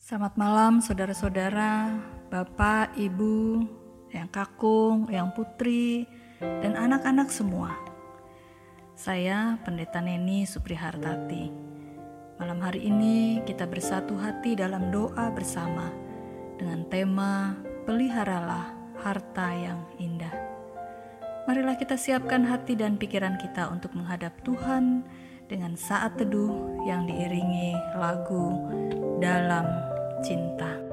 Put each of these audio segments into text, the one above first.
Selamat malam saudara-saudara, Bapak, Ibu, Yang Kakung, Yang Putri, dan anak-anak semua. Saya Pendeta Neni Suprihartati. Malam hari ini kita bersatu hati dalam doa bersama dengan tema Peliharalah Harta yang Indah. Marilah kita siapkan hati dan pikiran kita untuk menghadap Tuhan dengan saat teduh yang diiringi lagu dalam cinta.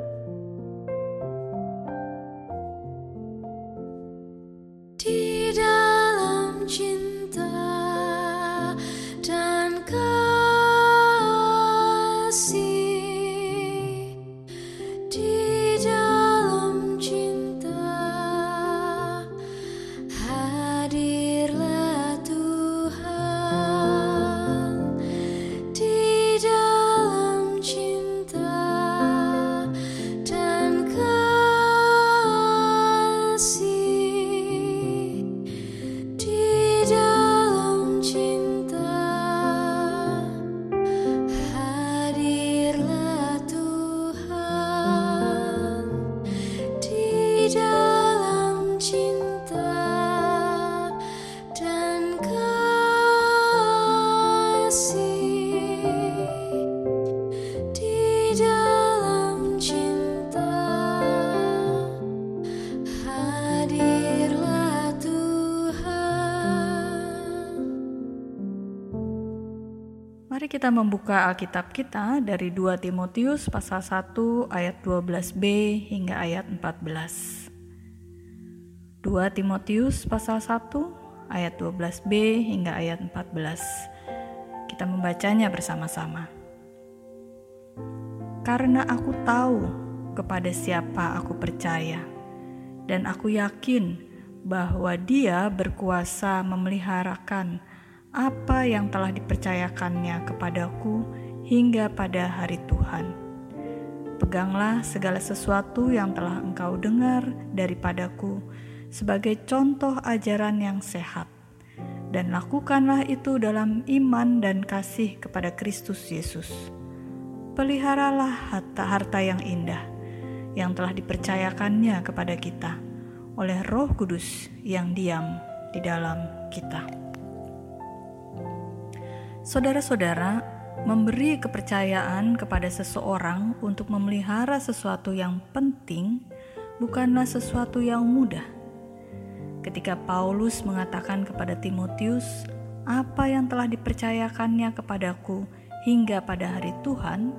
Kita membuka Alkitab kita dari 2 Timotius pasal 1 ayat 12b hingga ayat 14. 2 Timotius pasal 1 ayat 12b hingga ayat 14. Kita membacanya bersama-sama. Karena aku tahu kepada siapa aku percaya dan aku yakin bahwa dia berkuasa memeliharakan apa yang telah dipercayakannya kepadaku hingga pada hari Tuhan. Peganglah segala sesuatu yang telah engkau dengar daripadaku sebagai contoh ajaran yang sehat, dan lakukanlah itu dalam iman dan kasih kepada Kristus Yesus. Peliharalah harta-harta yang indah yang telah dipercayakannya kepada kita oleh Roh Kudus yang diam di dalam kita. Saudara-saudara, memberi kepercayaan kepada seseorang untuk memelihara sesuatu yang penting bukanlah sesuatu yang mudah. Ketika Paulus mengatakan kepada Timotius, "Apa yang telah dipercayakannya kepadaku hingga pada hari Tuhan,"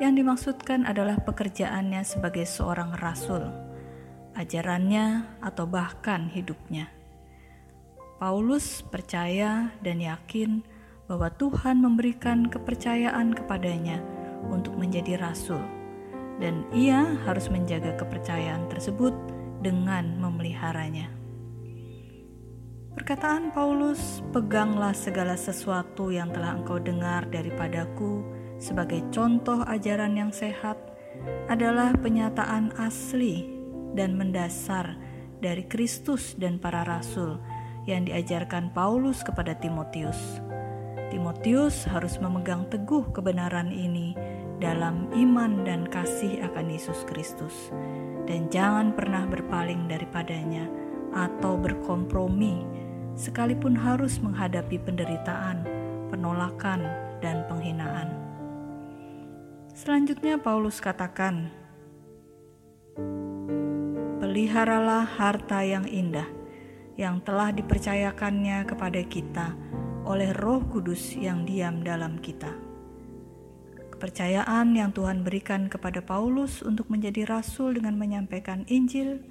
yang dimaksudkan adalah pekerjaannya sebagai seorang rasul, ajarannya, atau bahkan hidupnya. Paulus percaya dan yakin bahwa Tuhan memberikan kepercayaan kepadanya untuk menjadi rasul, dan ia harus menjaga kepercayaan tersebut dengan memeliharanya. Perkataan Paulus, "Peganglah segala sesuatu yang telah engkau dengar daripadaku sebagai contoh ajaran yang sehat," adalah penyataan asli dan mendasar dari Kristus dan para rasul yang diajarkan Paulus kepada Timotius. Timotius harus memegang teguh kebenaran ini dalam iman dan kasih akan Yesus Kristus, dan jangan pernah berpaling daripadanya atau berkompromi, sekalipun harus menghadapi penderitaan, penolakan, dan penghinaan. Selanjutnya, Paulus katakan, "Peliharalah harta yang indah yang telah dipercayakannya kepada kita." Oleh Roh Kudus yang diam dalam kita. Kepercayaan yang Tuhan berikan kepada Paulus untuk menjadi rasul dengan menyampaikan Injil,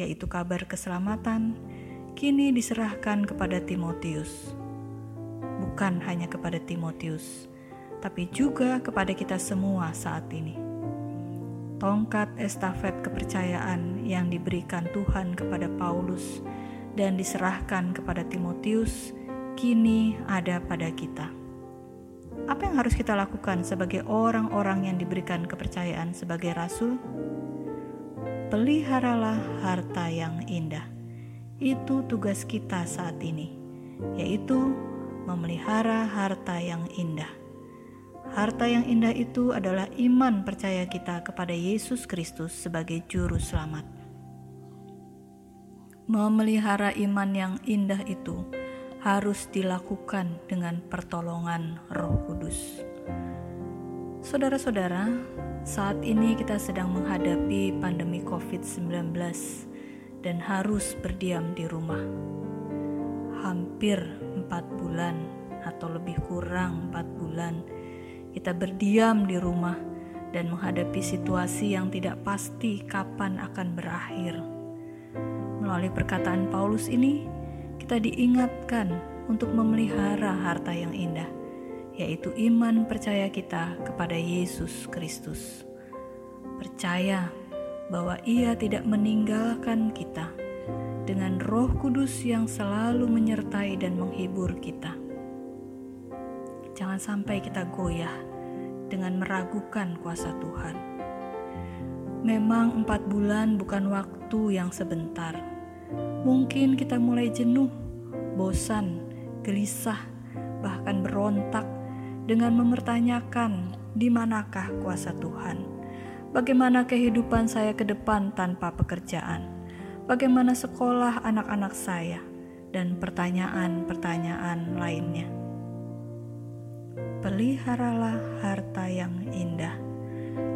yaitu kabar keselamatan, kini diserahkan kepada Timotius. Bukan hanya kepada Timotius, tapi juga kepada kita semua saat ini. Tongkat estafet kepercayaan yang diberikan Tuhan kepada Paulus dan diserahkan kepada Timotius kini ada pada kita. Apa yang harus kita lakukan sebagai orang-orang yang diberikan kepercayaan sebagai rasul? Peliharalah harta yang indah. Itu tugas kita saat ini, yaitu memelihara harta yang indah. Harta yang indah itu adalah iman percaya kita kepada Yesus Kristus sebagai Juru Selamat. Memelihara iman yang indah itu harus dilakukan dengan pertolongan Roh Kudus. Saudara-saudara, saat ini kita sedang menghadapi pandemi COVID-19 dan harus berdiam di rumah. Hampir empat bulan atau lebih kurang empat bulan kita berdiam di rumah dan menghadapi situasi yang tidak pasti kapan akan berakhir. Melalui perkataan Paulus ini, kita diingatkan untuk memelihara harta yang indah, yaitu iman percaya kita kepada Yesus Kristus. Percaya bahwa Ia tidak meninggalkan kita dengan Roh Kudus yang selalu menyertai dan menghibur kita. Jangan sampai kita goyah dengan meragukan kuasa Tuhan. Memang empat bulan bukan waktu yang sebentar. Mungkin kita mulai jenuh, bosan, gelisah, bahkan berontak dengan mempertanyakan di manakah kuasa Tuhan. Bagaimana kehidupan saya ke depan tanpa pekerjaan? Bagaimana sekolah anak-anak saya? Dan pertanyaan-pertanyaan lainnya peliharalah harta yang indah.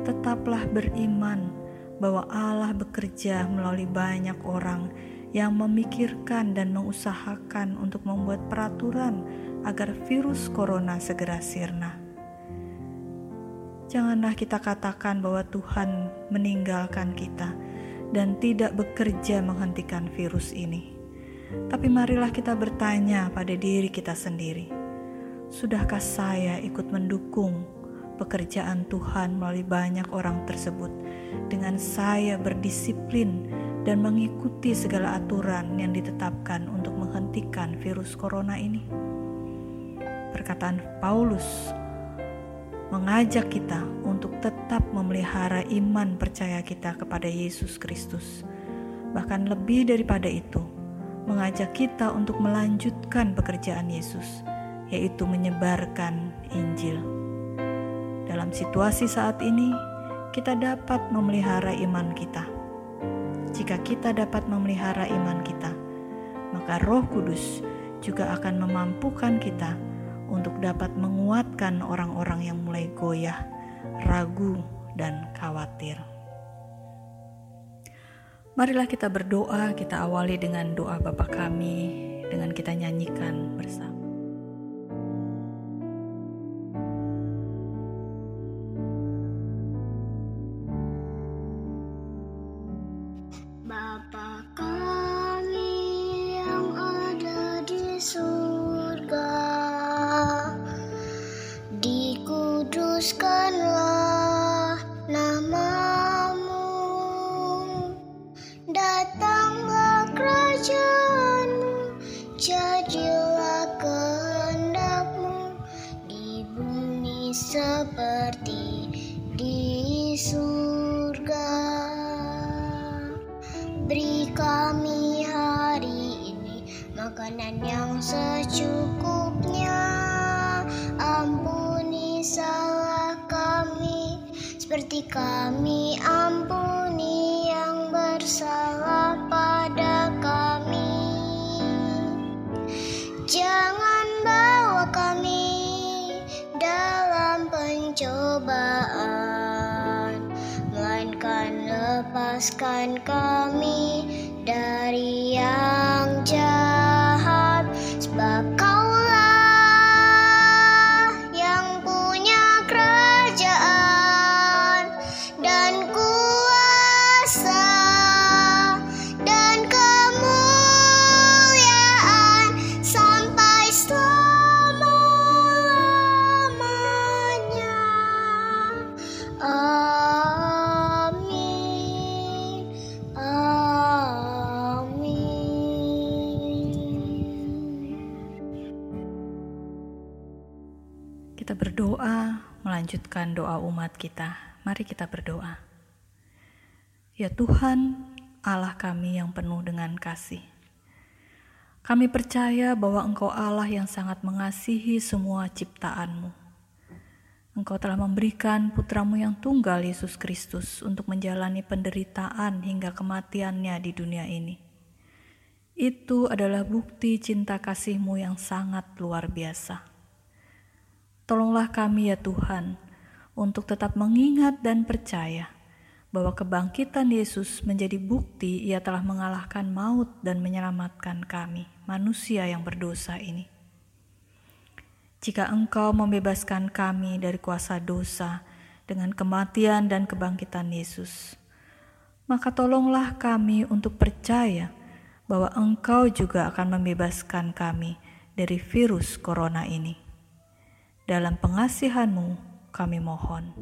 Tetaplah beriman bahwa Allah bekerja melalui banyak orang yang memikirkan dan mengusahakan untuk membuat peraturan agar virus corona segera sirna. Janganlah kita katakan bahwa Tuhan meninggalkan kita dan tidak bekerja menghentikan virus ini. Tapi marilah kita bertanya pada diri kita sendiri Sudahkah saya ikut mendukung pekerjaan Tuhan melalui banyak orang tersebut dengan saya berdisiplin dan mengikuti segala aturan yang ditetapkan untuk menghentikan virus corona ini? Perkataan Paulus mengajak kita untuk tetap memelihara iman percaya kita kepada Yesus Kristus. Bahkan lebih daripada itu, mengajak kita untuk melanjutkan pekerjaan Yesus yaitu menyebarkan Injil. Dalam situasi saat ini, kita dapat memelihara iman kita. Jika kita dapat memelihara iman kita, maka Roh Kudus juga akan memampukan kita untuk dapat menguatkan orang-orang yang mulai goyah, ragu, dan khawatir. Marilah kita berdoa, kita awali dengan doa Bapa kami, dengan kita nyanyikan bersama. Makanan yang secukupnya Ampuni salah kami. Seperti kami ampuni yang bersalah pada kami. Jangan bawa kami dalam pencobaan Melainkan lepaskan kami dari yang jahat doa umat kita. Mari kita berdoa. Ya Tuhan, Allah kami yang penuh dengan kasih. Kami percaya bahwa Engkau Allah yang sangat mengasihi semua ciptaanmu. Engkau telah memberikan putramu yang tunggal Yesus Kristus untuk menjalani penderitaan hingga kematiannya di dunia ini. Itu adalah bukti cinta kasihmu yang sangat luar biasa. Tolonglah kami ya Tuhan, untuk tetap mengingat dan percaya bahwa kebangkitan Yesus menjadi bukti ia telah mengalahkan maut dan menyelamatkan kami, manusia yang berdosa ini. Jika Engkau membebaskan kami dari kuasa dosa dengan kematian dan kebangkitan Yesus, maka tolonglah kami untuk percaya bahwa Engkau juga akan membebaskan kami dari virus corona ini. Dalam pengasihanmu kami mohon.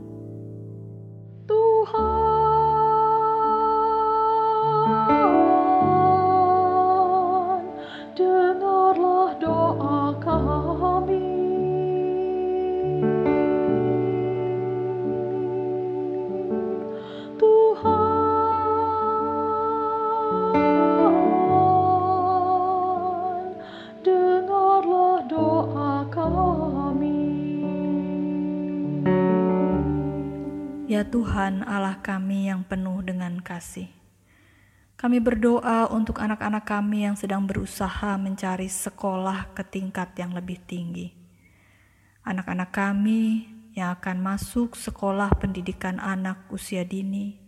Tuhan, Tuhan, Allah kami yang penuh dengan kasih. Kami berdoa untuk anak-anak kami yang sedang berusaha mencari sekolah ke tingkat yang lebih tinggi. Anak-anak kami yang akan masuk sekolah pendidikan anak usia dini.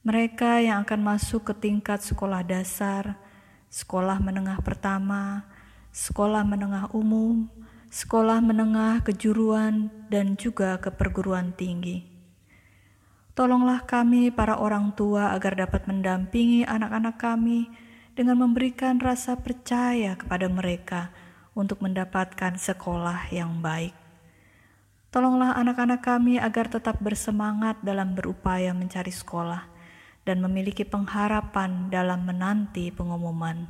Mereka yang akan masuk ke tingkat sekolah dasar, sekolah menengah pertama, sekolah menengah umum, sekolah menengah kejuruan, dan juga ke perguruan tinggi. Tolonglah kami, para orang tua, agar dapat mendampingi anak-anak kami dengan memberikan rasa percaya kepada mereka untuk mendapatkan sekolah yang baik. Tolonglah anak-anak kami agar tetap bersemangat dalam berupaya mencari sekolah dan memiliki pengharapan dalam menanti pengumuman.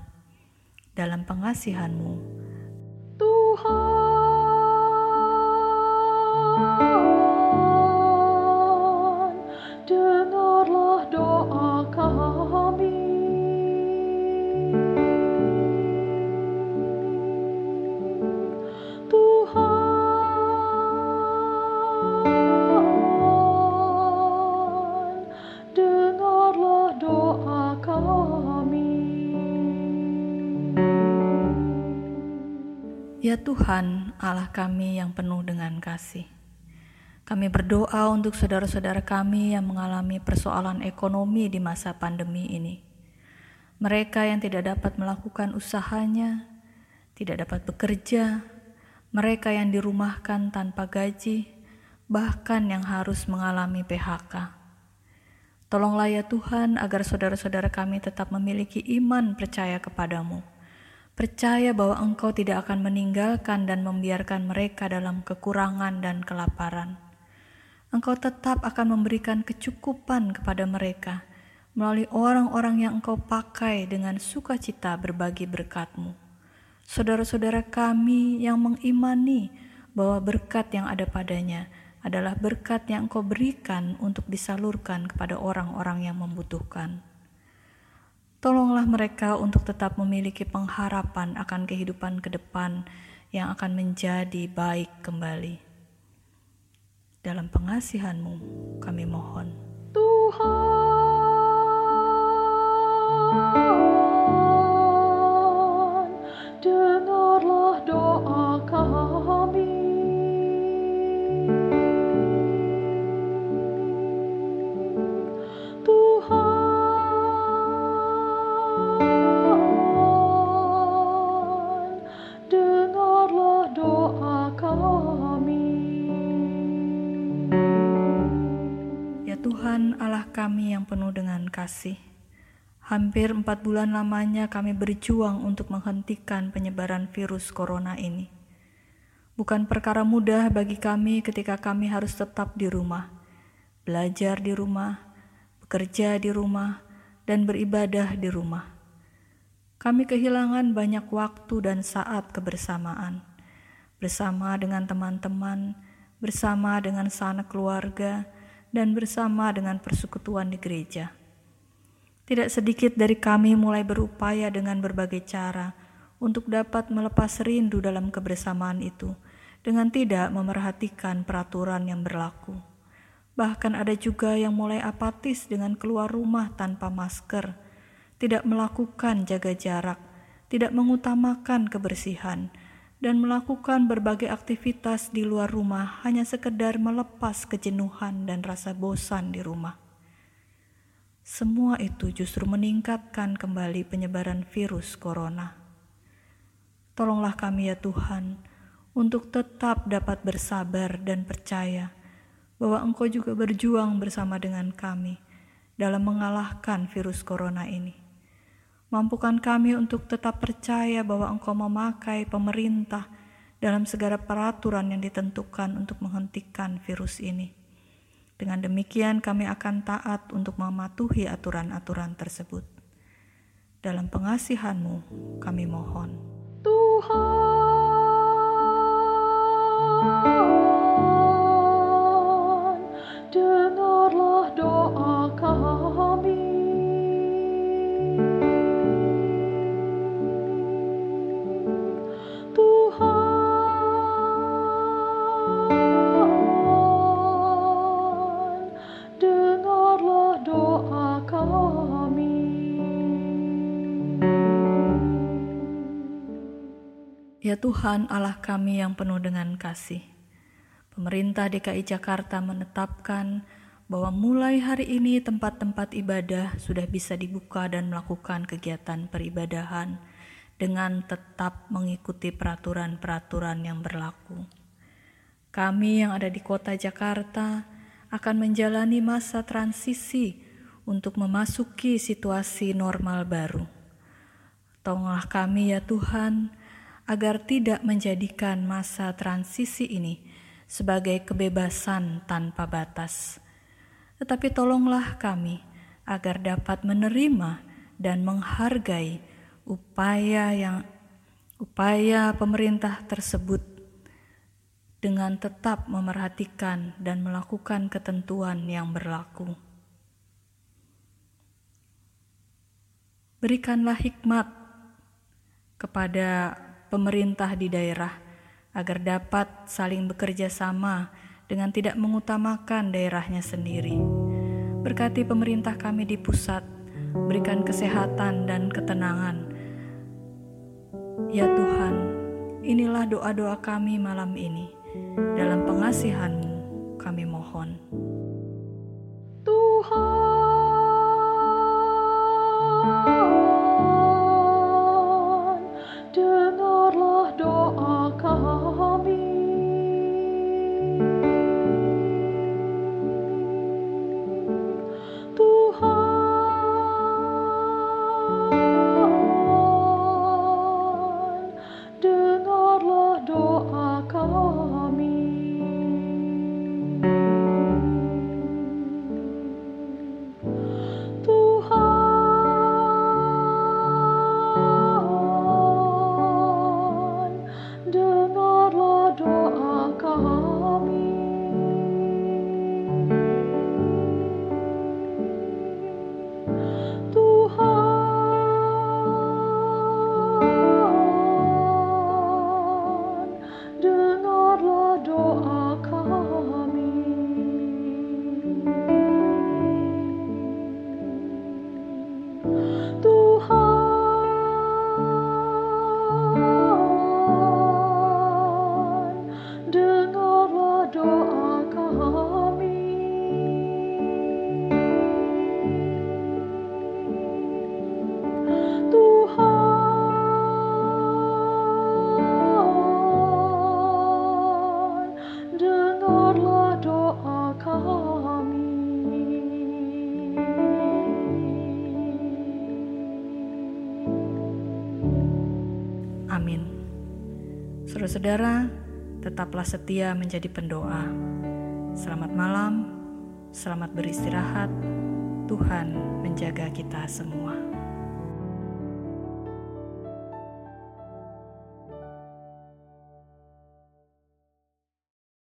Dalam pengasihanmu, Tuhan, doa kami. Ya Tuhan, Allah kami yang penuh dengan kasih. Kami berdoa untuk saudara-saudara kami yang mengalami persoalan ekonomi di masa pandemi ini. Mereka yang tidak dapat melakukan usahanya, tidak dapat bekerja, mereka yang dirumahkan tanpa gaji, bahkan yang harus mengalami PHK. Tolonglah ya Tuhan agar saudara-saudara kami tetap memiliki iman percaya kepadamu. Percaya bahwa Engkau tidak akan meninggalkan dan membiarkan mereka dalam kekurangan dan kelaparan. Engkau tetap akan memberikan kecukupan kepada mereka melalui orang-orang yang Engkau pakai dengan sukacita berbagi berkat-Mu. Saudara-saudara kami yang mengimani bahwa berkat yang ada padanya adalah berkat yang Engkau berikan untuk disalurkan kepada orang-orang yang membutuhkan. Tolonglah mereka untuk tetap memiliki pengharapan akan kehidupan ke depan yang akan menjadi baik kembali. Dalam pengasihanmu kami mohon. Tuhan, dengarlah doa kami. Tuhan Allah kami yang penuh dengan kasih. Hampir empat bulan lamanya kami berjuang untuk menghentikan penyebaran virus corona ini. Bukan perkara mudah bagi kami ketika kami harus tetap di rumah, belajar di rumah, bekerja di rumah, dan beribadah di rumah. Kami kehilangan banyak waktu dan saat kebersamaan, bersama dengan teman-teman, bersama dengan sanak keluarga, dan bersama dengan persekutuan di gereja. Tidak sedikit dari kami mulai berupaya dengan berbagai cara untuk dapat melepas rindu dalam kebersamaan itu dengan tidak memerhatikan peraturan yang berlaku. Bahkan ada juga yang mulai apatis dengan keluar rumah tanpa masker, tidak melakukan jaga jarak, tidak mengutamakan kebersihan, dan melakukan berbagai aktivitas di luar rumah hanya sekedar melepas kejenuhan dan rasa bosan di rumah. Semua itu justru meningkatkan kembali penyebaran virus corona. Tolonglah kami ya Tuhan, untuk tetap dapat bersabar dan percaya bahwa Engkau juga berjuang bersama dengan kami dalam mengalahkan virus corona ini. Mampukan kami untuk tetap percaya bahwa Engkau memakai pemerintah dalam segala peraturan yang ditentukan untuk menghentikan virus ini. Dengan demikian, kami akan taat untuk mematuhi aturan-aturan tersebut. Dalam pengasihan-Mu, kami mohon. Tuhan, Tuhan Allah kami yang penuh dengan kasih. Pemerintah DKI Jakarta menetapkan bahwa mulai hari ini tempat-tempat ibadah sudah bisa dibuka dan melakukan kegiatan peribadahan dengan tetap mengikuti peraturan-peraturan yang berlaku. Kami yang ada di kota Jakarta akan menjalani masa transisi untuk memasuki situasi normal baru. Tolonglah kami ya Tuhan, agar tidak menjadikan masa transisi ini sebagai kebebasan tanpa batas. Tetapi tolonglah kami agar dapat menerima dan menghargai upaya yang upaya pemerintah tersebut dengan tetap memerhatikan dan melakukan ketentuan yang berlaku. Berikanlah hikmat kepada pemerintah di daerah agar dapat saling bekerja sama dengan tidak mengutamakan daerahnya sendiri. Berkati pemerintah kami di pusat, berikan kesehatan dan ketenangan. Ya Tuhan, inilah doa-doa kami malam ini. Dalam pengasihan-Mu kami mohon. Tuhan, Saudara-saudara, tetaplah setia menjadi pendoa. Selamat malam, selamat beristirahat. Tuhan menjaga kita semua.